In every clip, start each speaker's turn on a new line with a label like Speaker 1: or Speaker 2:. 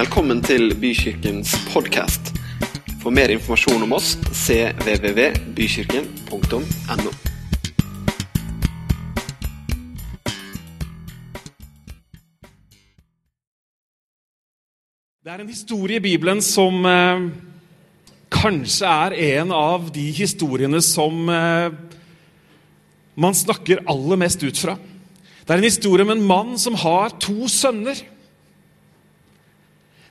Speaker 1: Velkommen til Bykirkens podkast. For mer informasjon om oss cvvvbykirken.no.
Speaker 2: Det er en historie i Bibelen som eh, kanskje er en av de historiene som eh, man snakker aller mest ut fra. Det er en historie om en mann som har to sønner.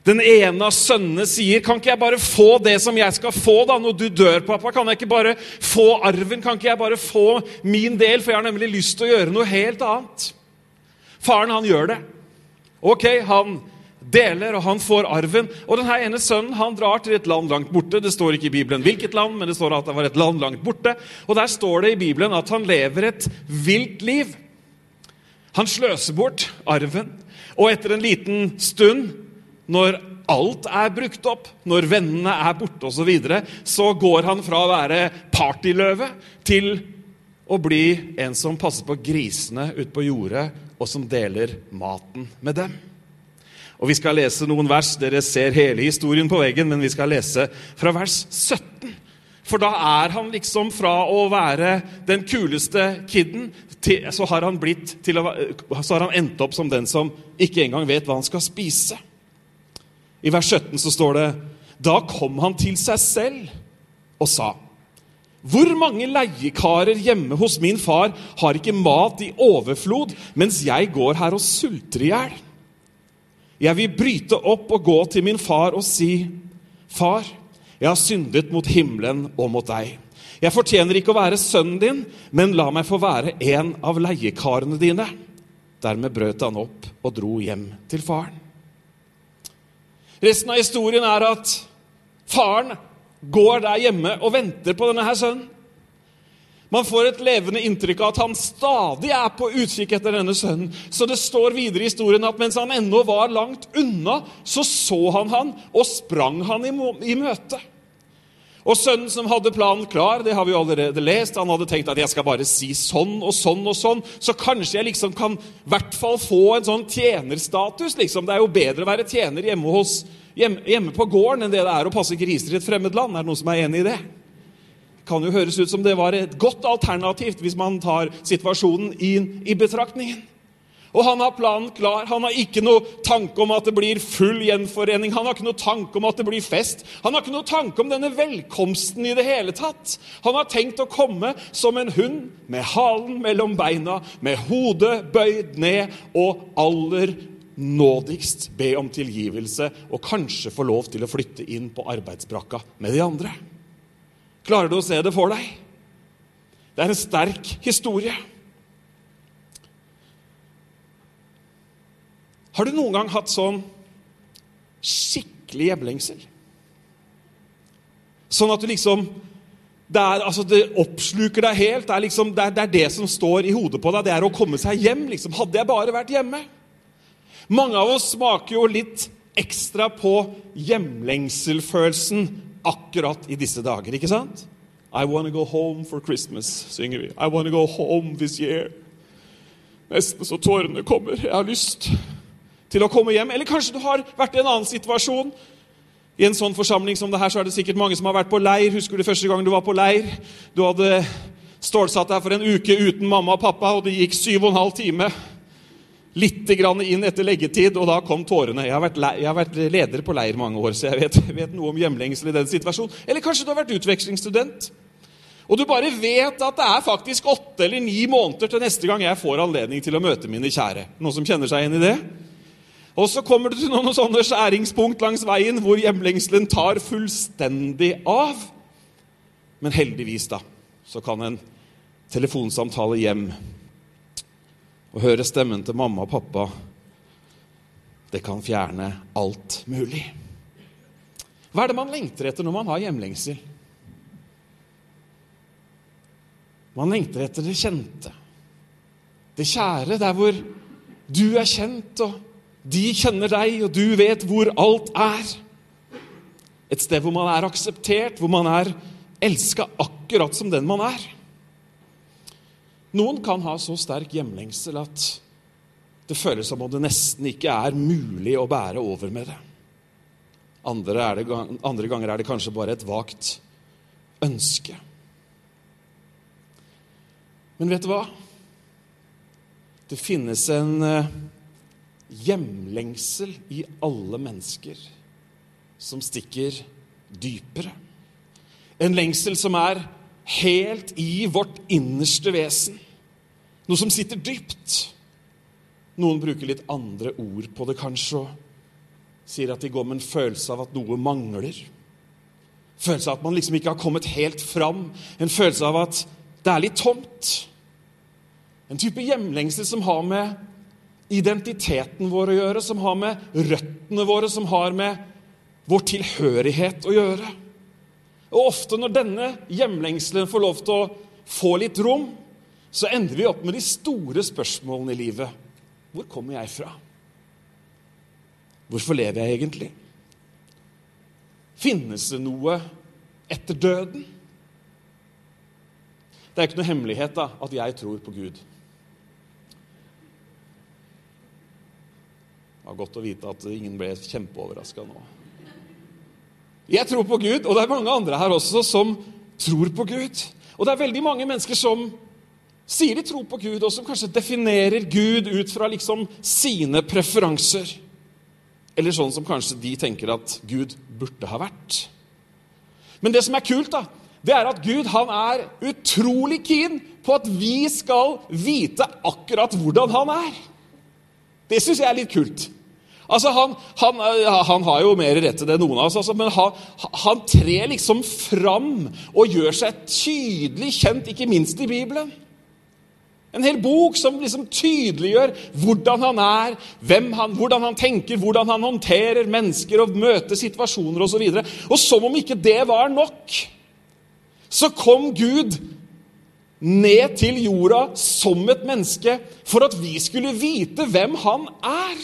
Speaker 2: Den ene av sønnene sier, 'Kan ikke jeg bare få det som jeg skal få da, når du dør, pappa?' 'Kan jeg ikke bare få arven? Kan ikke jeg bare få min del?' For jeg har nemlig lyst til å gjøre noe helt annet. Faren, han gjør det. Ok, han deler, og han får arven. Og denne ene sønnen han drar til et land langt borte. Det står ikke i Bibelen hvilket land, men det står at det var et land langt borte. Og der står det i Bibelen at han lever et vilt liv. Han sløser bort arven, og etter en liten stund, når alt er brukt opp, når vennene er borte osv., så, videre, så går han fra å være partyløve til å bli en som passer på grisene ute på jordet, og som deler maten med dem. Og Vi skal lese noen vers. Dere ser hele historien på veggen, men vi skal lese fra vers 17. For da er han liksom fra å være den kuleste kiden, til, så, har å, så har han endt opp som den som ikke engang vet hva han skal spise. I vers 17 så står det Da kom han til seg selv og sa Hvor mange leiekarer hjemme hos min far har ikke mat i overflod, mens jeg går her og sulter i hjel? Jeg vil bryte opp og gå til min far og si, Far, jeg har syndet mot himmelen og mot deg. Jeg fortjener ikke å være sønnen din, men la meg få være en av leiekarene dine. Dermed brøt han opp og dro hjem til faren. Resten av historien er at faren går der hjemme og venter på denne her sønnen. Man får et levende inntrykk av at han stadig er på utkikk etter denne sønnen. Så det står videre i historien at mens han ennå var langt unna, så så han han og sprang han i, møte. Og sønnen som hadde planen klar, det har vi allerede lest, han hadde tenkt at jeg skal bare si sånn og sånn og sånn, så kanskje jeg liksom kan i hvert fall få en sånn tjenerstatus. liksom. Det er jo bedre å være tjener hjemme, hos, hjemme, hjemme på gården enn det det er å passe griser i et fremmed land. Er det noen som er enig i det? kan jo høres ut som det var et godt alternativ hvis man tar situasjonen inn i betraktningen. Og han har planen klar. Han har ikke noe tanke om at det blir full gjenforening. Han har ikke noe tanke om at det blir fest. Han har ikke noe tanke om denne velkomsten i det hele tatt. Han har tenkt å komme som en hund med halen mellom beina, med hodet bøyd ned og aller nådigst be om tilgivelse og kanskje få lov til å flytte inn på arbeidsbrakka med de andre. Klarer du å se det for deg? Det er en sterk historie. Har du noen gang hatt sånn skikkelig hjemlengsel? Sånn at du liksom det, er, altså det oppsluker deg helt. Det er, liksom, det, er, det er, det som står i hodet på deg. Det er å komme seg hjem. Liksom. Hadde jeg bare vært hjemme. Mange av oss smaker jo litt ekstra på hjemlengselfølelsen akkurat i disse dager, ikke sant? I wanna go home for Christmas, synger vi. I wanna go home this year. Nesten så tårene kommer. Jeg har lyst til å komme hjem. Eller kanskje du har vært i en annen situasjon. I en sånn forsamling som det her, så er det sikkert mange som har vært på leir. Husker du første gang du var på leir? Du hadde stålsatt deg for en uke uten mamma og pappa, og det gikk syv og en halv time. Litt grann inn etter leggetid, og da kom tårene. Jeg har vært, jeg har vært leder på leir mange år, så jeg vet, vet noe om hjemlengsel i den situasjonen. Eller kanskje du har vært utvekslingsstudent. Og du bare vet at det er faktisk åtte eller ni måneder til neste gang jeg får anledning til å møte mine kjære. Noen som kjenner seg igjen i det? Og så kommer du til noen sånne skjæringspunkt langs veien hvor hjemlengselen tar fullstendig av. Men heldigvis, da, så kan en telefonsamtale hjem og høre stemmen til mamma og pappa Det kan fjerne alt mulig. Hva er det man lengter etter når man har hjemlengsel? Man lengter etter det kjente, det kjære, der hvor du er kjent, og de kjenner deg, og du vet hvor alt er. Et sted hvor man er akseptert, hvor man er elska akkurat som den man er. Noen kan ha så sterk hjemlengsel at det føles som om det nesten ikke er mulig å bære over med det. Andre, det, andre ganger er det kanskje bare et vagt ønske. Men vet du hva? Det finnes en eh, hjemlengsel i alle mennesker som stikker dypere. En lengsel som er helt i vårt innerste vesen. Noe som sitter dypt. Noen bruker litt andre ord på det, kanskje, og sier at de går med en følelse av at noe mangler. Følelse av at man liksom ikke har kommet helt fram. En følelse av at det er litt tomt. En type hjemlengsel som har med identiteten vår å gjøre, som har med røttene våre, som har med vår tilhørighet å gjøre. Og ofte når denne hjemlengselen får lov til å få litt rom, så ender vi opp med de store spørsmålene i livet. Hvor kommer jeg fra? Hvorfor lever jeg egentlig? Finnes det noe etter døden? Det er ikke noe hemmelighet da, at jeg tror på Gud. Det var godt å vite at ingen ble kjempeoverraska nå. Jeg tror på Gud, og det er mange andre her også som tror på Gud. Og det er veldig mange mennesker som sier de tror på Gud, og som kanskje definerer Gud ut fra liksom sine preferanser. Eller sånn som kanskje de tenker at Gud burde ha vært. Men det som er kult, da, det er at Gud han er utrolig keen på at vi skal vite akkurat hvordan han er. Det syns jeg er litt kult. Altså, han, han, han, har jo mer rett til det enn noen av oss, altså, men han, han trer liksom fram og gjør seg tydelig kjent, ikke minst i Bibelen. En hel bok som liksom tydeliggjør hvordan han er, han, hvordan han tenker, hvordan han håndterer mennesker og møter situasjoner osv. Og, så og som om ikke det var nok, så kom Gud ned til jorda som et menneske for at vi skulle vite hvem han er.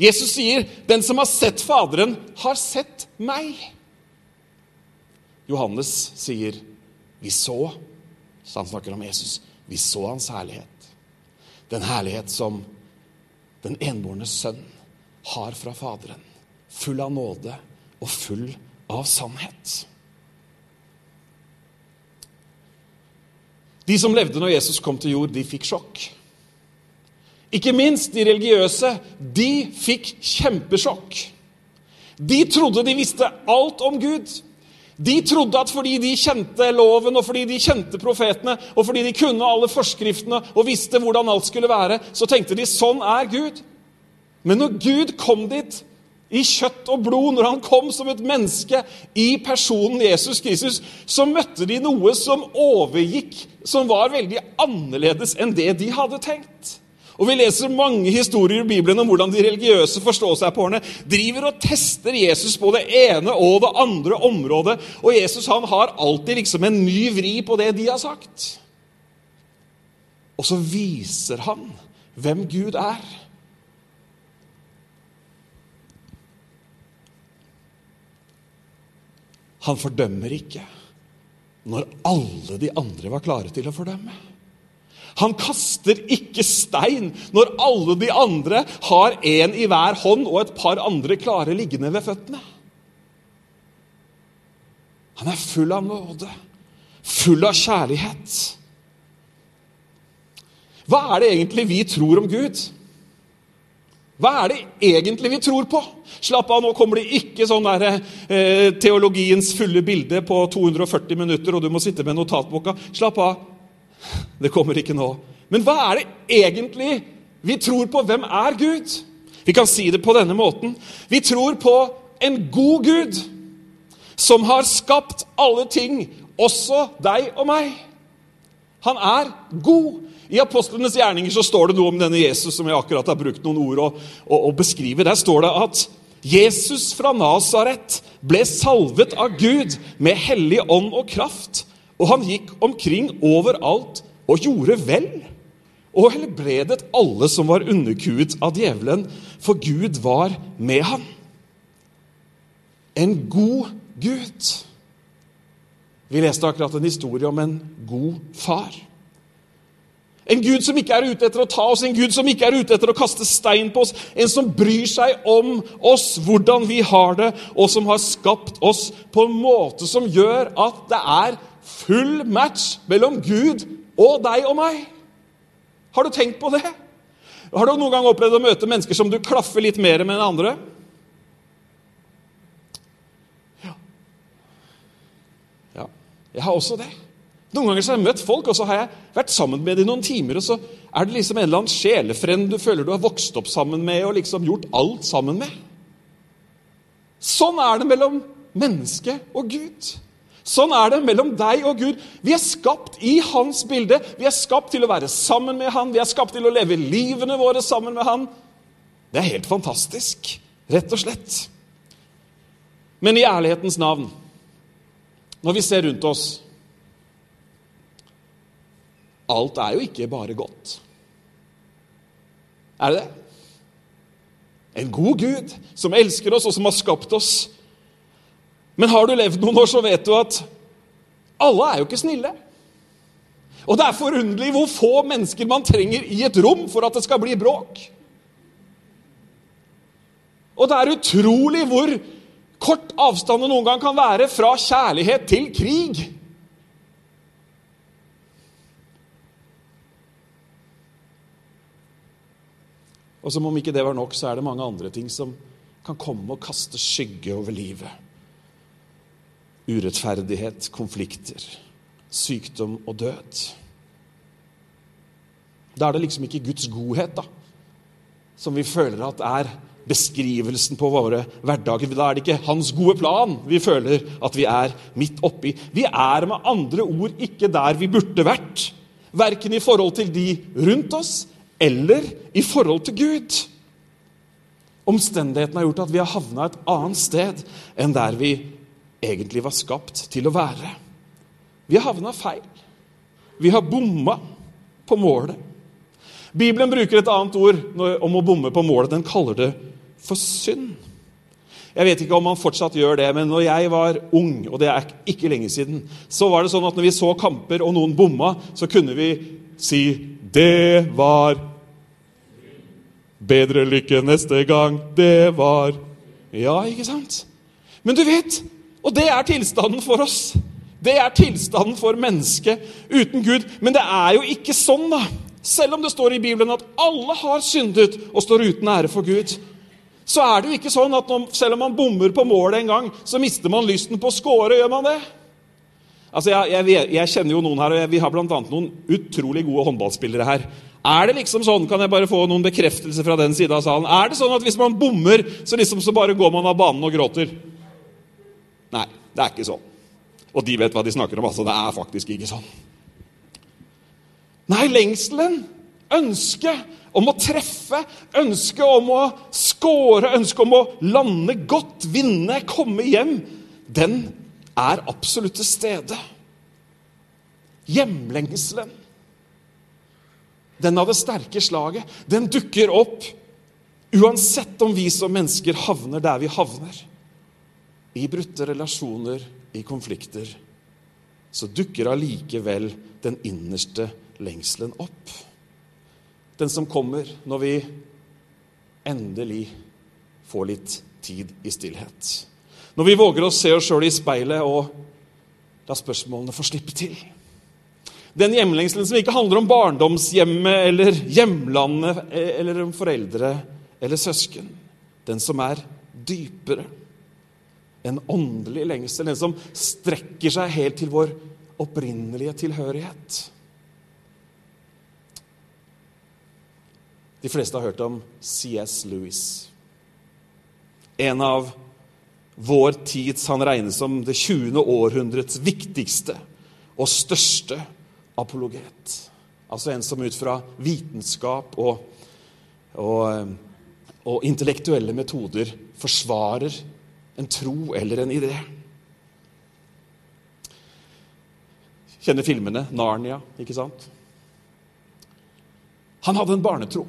Speaker 2: Jesus sier, 'Den som har sett Faderen, har sett meg'. Johannes sier, 'Vi så', så han snakker om Jesus, 'vi så hans herlighet'. Den herlighet som den enbårne sønn har fra Faderen. Full av nåde og full av sannhet. De som levde når Jesus kom til jord, de fikk sjokk. Ikke minst de religiøse. De fikk kjempesjokk. De trodde de visste alt om Gud. De trodde at fordi de kjente loven, og fordi de kjente profetene, og fordi de kunne alle forskriftene og visste hvordan alt skulle være, så tenkte de sånn er Gud. Men når Gud kom dit i kjøtt og blod, når han kom som et menneske i personen Jesus Kristus, så møtte de noe som overgikk, som var veldig annerledes enn det de hadde tenkt. Og Vi leser mange historier i Bibelen om hvordan de religiøse forståsegpåerne driver og tester Jesus på det ene og det andre området. Og Jesus han har alltid liksom en ny vri på det de har sagt. Og så viser han hvem Gud er. Han fordømmer ikke når alle de andre var klare til å fordømme. Han kaster ikke stein når alle de andre har en i hver hånd og et par andre klare liggende ved føttene. Han er full av nåde, full av kjærlighet. Hva er det egentlig vi tror om Gud? Hva er det egentlig vi tror på? Slapp av, nå kommer det ikke sånn der, eh, teologiens fulle bilde på 240 minutter, og du må sitte med notatboka. Slapp av. Det kommer ikke nå. Men hva er det egentlig vi tror på? Hvem er Gud? Vi kan si det på denne måten. Vi tror på en god Gud som har skapt alle ting, også deg og meg. Han er god. I apostlenes gjerninger så står det noe om denne Jesus som jeg akkurat har brukt noen ord å, å, å beskrive. Der står det at Jesus fra Nasaret ble salvet av Gud med hellig ånd og kraft og han gikk omkring overalt og gjorde vel. Og helbredet alle som var underkuet av djevelen, for Gud var med ham. En god Gud. Vi leste akkurat en historie om en god far. En Gud som ikke er ute etter å ta oss, en Gud som ikke er ute etter å kaste stein på oss. En som bryr seg om oss, hvordan vi har det, og som har skapt oss på en måte som gjør at det er full match mellom Gud og deg og meg. Har du tenkt på det? Har du noen gang opplevd å møte mennesker som du klaffer litt mer med enn andre? Ja. ja. Jeg har også det. Noen ganger så har jeg møtt folk, og så har jeg vært sammen med dem noen timer, og så er det liksom en eller annen sjelefrend du føler du har vokst opp sammen med og liksom gjort alt sammen med. Sånn er det mellom menneske og Gud. Sånn er det mellom deg og Gud. Vi er skapt i hans bilde. Vi er skapt til å være sammen med han. Vi er skapt til å leve livene våre sammen med han. Det er helt fantastisk, rett og slett. Men i ærlighetens navn, når vi ser rundt oss Alt er jo ikke bare godt. Er det det? En god Gud som elsker oss, og som har skapt oss. Men har du levd noen år, så vet du at alle er jo ikke snille. Og det er forunderlig hvor få mennesker man trenger i et rom for at det skal bli bråk. Og det er utrolig hvor kort avstand det noen gang kan være fra kjærlighet til krig. Og som om ikke det var nok, så er det mange andre ting som kan komme og kaste skygge over livet. Urettferdighet, konflikter, sykdom og død. Da er det liksom ikke Guds godhet da, som vi føler at er beskrivelsen på våre hverdager. Da er det ikke hans gode plan vi føler at vi er midt oppi. Vi er med andre ord ikke der vi burde vært. Verken i forhold til de rundt oss eller i forhold til Gud. Omstendighetene har gjort at vi har havna et annet sted enn der vi egentlig var skapt til å være. Vi har havna feil. Vi har bomma på målet. Bibelen bruker et annet ord om å bomme på målet. Den kaller det for synd. Jeg vet ikke om man fortsatt gjør det, men når jeg var ung, og det er ikke lenge siden, så var det sånn at når vi så kamper og noen bomma, så kunne vi si 'Det var Bedre lykke neste gang. Det var Ja, ikke sant? Men du vet, og det er tilstanden for oss. Det er tilstanden for mennesket uten Gud. Men det er jo ikke sånn, da. Selv om det står i Bibelen at alle har syndet og står uten ære for Gud, så er det jo ikke sånn at når, selv om man bommer på målet en gang, så mister man lysten på å score. Gjør man det? Altså, jeg, jeg, jeg kjenner jo noen her, og vi har bl.a. noen utrolig gode håndballspillere her. Er det liksom sånn, Kan jeg bare få noen bekreftelser fra den siden av salen? Er det sånn at hvis man bommer, så liksom så bare går man av banen og gråter? Det er ikke sånn. Og de vet hva de snakker om. altså. Det er faktisk ikke sånn. Nei, lengselen, ønsket om å treffe, ønsket om å score, ønsket om å lande godt, vinne, komme hjem, den er absolutt til stede. Hjemlengselen den av det sterke slaget, den dukker opp uansett om vi som mennesker havner der vi havner. I brutte relasjoner, i konflikter. Så dukker allikevel den innerste lengselen opp. Den som kommer når vi endelig får litt tid i stillhet. Når vi våger å se oss sjøl i speilet og la spørsmålene få slippe til. Den hjemlengselen som ikke handler om barndomshjemmet eller hjemlandet eller om foreldre eller søsken. Den som er dypere. En åndelig lengsel. en som strekker seg helt til vår opprinnelige tilhørighet. De fleste har hørt om C.S. Lewis. En av vår tids Han regnes som det 20. århundrets viktigste og største apologet. Altså en som ut fra vitenskap og, og, og intellektuelle metoder forsvarer en tro eller en idé. Kjenner filmene. Narnia, ikke sant? Han hadde en barnetro.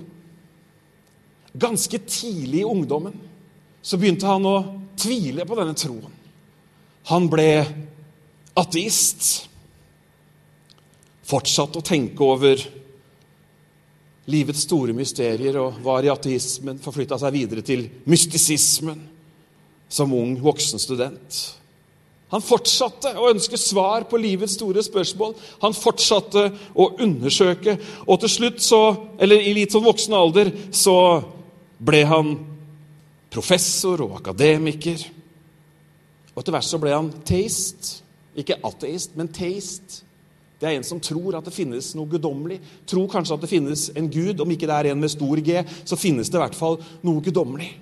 Speaker 2: Ganske tidlig i ungdommen så begynte han å tvile på denne troen. Han ble ateist fortsatt å tenke over livets store mysterier og var i ateismen, forflytta seg videre til mystisismen som ung voksen student. Han fortsatte å ønske svar på livets store spørsmål. Han fortsatte å undersøke, og til slutt, så, eller i litt sånn voksen alder, så ble han professor og akademiker. Og etter hvert så ble han teist. Ikke ateist, men teist. Det er en som tror at det finnes noe guddommelig. Tror kanskje at det finnes en gud. Om ikke det er en med stor G, så finnes det i hvert fall noe guddommelig.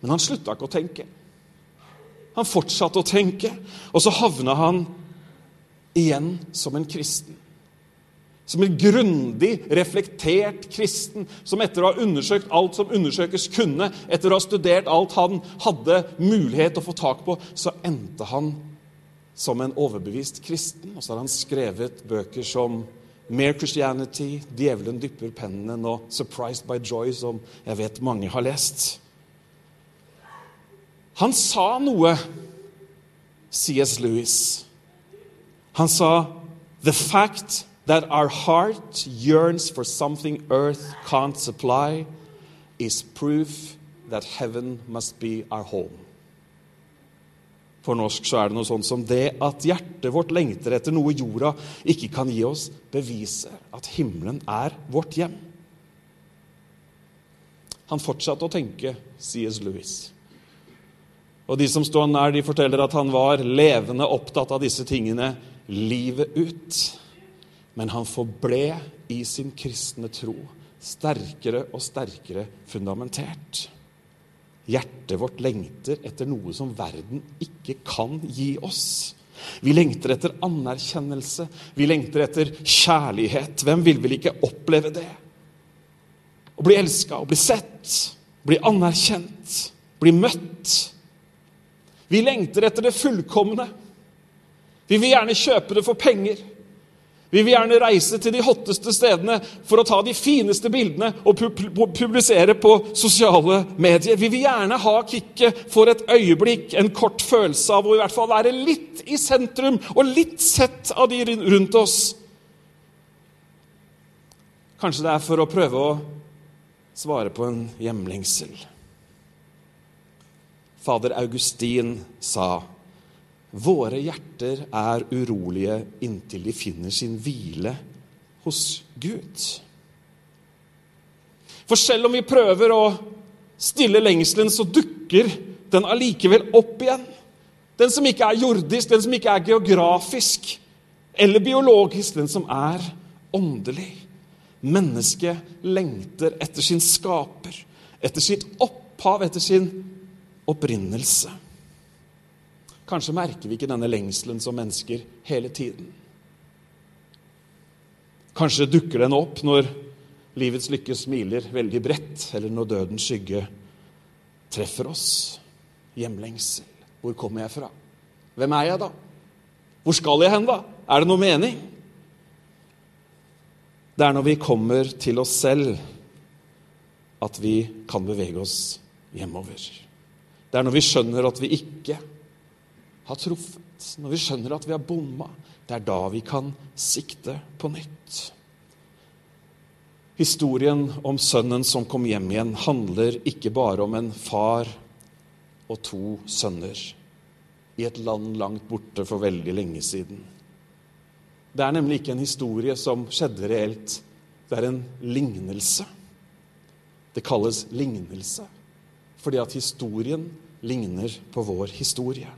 Speaker 2: Men han slutta ikke å tenke. Han fortsatte å tenke, og så havna han igjen som en kristen. Som en grundig, reflektert kristen som etter å ha undersøkt alt som undersøkes kunne, etter å ha studert alt han hadde mulighet til å få tak på, så endte han som en overbevist kristen. Og så har han skrevet bøker som Mere Christianity, Djevelen dypper pennene og Surprised by Joy, som jeg vet mange har lest. Han sa noe, C.S. Lewis. Han sa The fact that our heart yearns for something earth can't supply, is proof that heaven must be our home. På norsk så er det noe sånt som det at hjertet vårt lengter etter noe jorda ikke kan gi oss, beviser at himmelen er vårt hjem. Han fortsatte å tenke, C.S. Lewis. Og de som står nær, de forteller at han var levende opptatt av disse tingene livet ut. Men han forble i sin kristne tro, sterkere og sterkere fundamentert. Hjertet vårt lengter etter noe som verden ikke kan gi oss. Vi lengter etter anerkjennelse, vi lengter etter kjærlighet. Hvem vil vel ikke oppleve det? Å bli elska, å bli sett, bli anerkjent, bli møtt. Vi lengter etter det fullkomne. Vi vil gjerne kjøpe det for penger. Vi vil gjerne reise til de hotteste stedene for å ta de fineste bildene og publisere på sosiale medier. Vi vil gjerne ha kicket for et øyeblikk, en kort følelse av å i hvert fall være litt i sentrum og litt sett av de rundt oss. Kanskje det er for å prøve å svare på en hjemlengsel. Fader Augustin sa Våre hjerter er urolige inntil de finner sin hvile hos Gud. For selv om vi prøver å stille lengselen, så dukker den allikevel opp igjen. Den som ikke er jordisk, den som ikke er geografisk eller biologisk, den som er åndelig. Mennesket lengter etter sin skaper, etter sitt opphav, etter sin opprinnelse. Kanskje merker vi ikke denne lengselen som mennesker hele tiden. Kanskje dukker den opp når livets lykke smiler veldig bredt, eller når dødens skygge treffer oss. Hjemlengsel. Hvor kommer jeg fra? Hvem er jeg, da? Hvor skal jeg hen, da? Er det noe mening? Det er når vi kommer til oss selv, at vi kan bevege oss hjemover. Det er når vi skjønner at vi ikke har truffet, når vi skjønner at vi har bomma, det er da vi kan sikte på nytt. Historien om sønnen som kom hjem igjen, handler ikke bare om en far og to sønner i et land langt borte for veldig lenge siden. Det er nemlig ikke en historie som skjedde reelt. Det er en lignelse. Det kalles lignelse fordi at historien ligner på vår historie.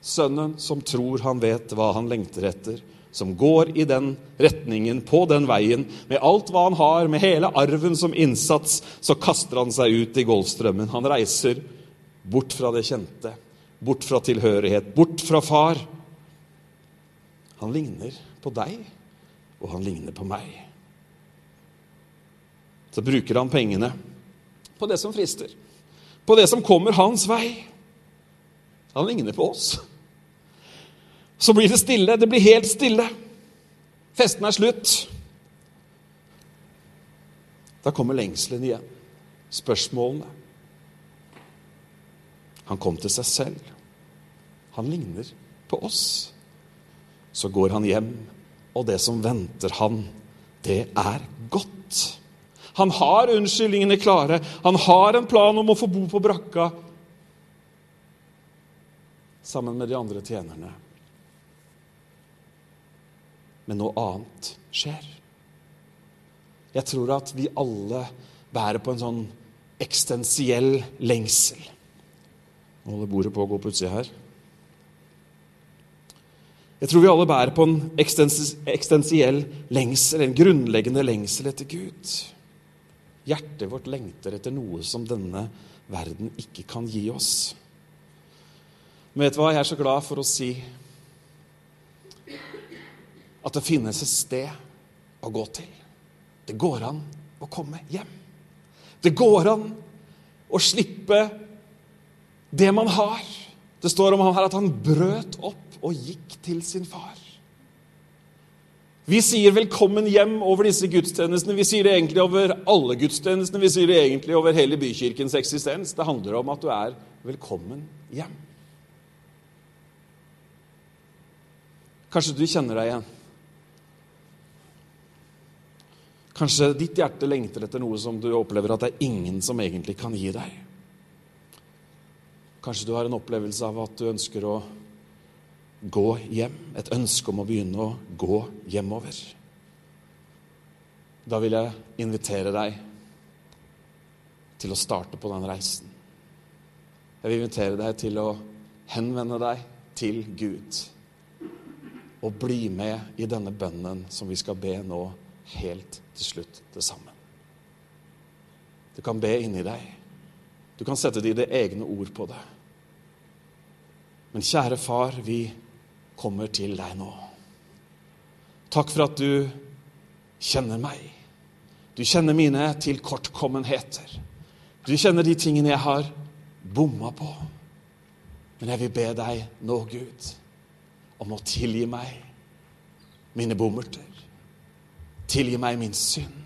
Speaker 2: Sønnen som tror han vet hva han lengter etter, som går i den retningen, på den veien, med alt hva han har, med hele arven som innsats, så kaster han seg ut i Golfstrømmen. Han reiser bort fra det kjente, bort fra tilhørighet, bort fra far. Han ligner på deg, og han ligner på meg. Så bruker han pengene på det som frister, på det som kommer hans vei. Han ligner på oss. Så blir det stille. Det blir helt stille. Festen er slutt. Da kommer lengselen igjen. Spørsmålene. Han kom til seg selv. Han ligner på oss. Så går han hjem, og det som venter han, det er godt. Han har unnskyldningene klare. Han har en plan om å få bo på brakka sammen med de andre tjenerne. Men noe annet skjer. Jeg tror at vi alle bærer på en sånn eksistensiell lengsel. Nå holder bordet på å gå på utsida her. Jeg tror vi alle bærer på en eksistensiell lengsel, en grunnleggende lengsel etter Gud. Hjertet vårt lengter etter noe som denne verden ikke kan gi oss. Men vet du hva? Jeg er så glad for å si at det finnes et sted å gå til. Det går an å komme hjem. Det går an å slippe det man har. Det står om ham her at han brøt opp og gikk til sin far. Vi sier 'velkommen hjem' over disse gudstjenestene. Vi sier det egentlig over alle gudstjenestene. Vi sier det egentlig over hele bykirkens eksistens. Det handler om at du er velkommen hjem. Kanskje du kjenner deg igjen. Kanskje ditt hjerte lengter etter noe som du opplever at det er ingen som egentlig kan gi deg. Kanskje du har en opplevelse av at du ønsker å gå hjem. Et ønske om å begynne å gå hjemover. Da vil jeg invitere deg til å starte på den reisen. Jeg vil invitere deg til å henvende deg til Gud. Og bli med i denne bønnen som vi skal be nå helt til slutt det samme. Du kan be inni deg. Du kan sette dine egne ord på det. Men kjære far, vi kommer til deg nå. Takk for at du kjenner meg. Du kjenner mine tilkortkommenheter. Du kjenner de tingene jeg har bomma på. Men jeg vil be deg nå, Gud, om å tilgi meg mine bommerter. Tilgi meg min synd.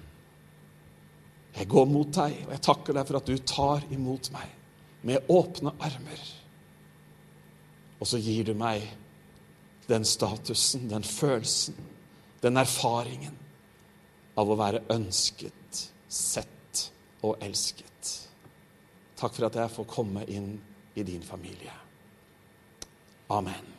Speaker 2: Jeg går mot deg, og jeg takker deg for at du tar imot meg med åpne armer. Og så gir du meg den statusen, den følelsen, den erfaringen av å være ønsket, sett og elsket. Takk for at jeg får komme inn i din familie. Amen.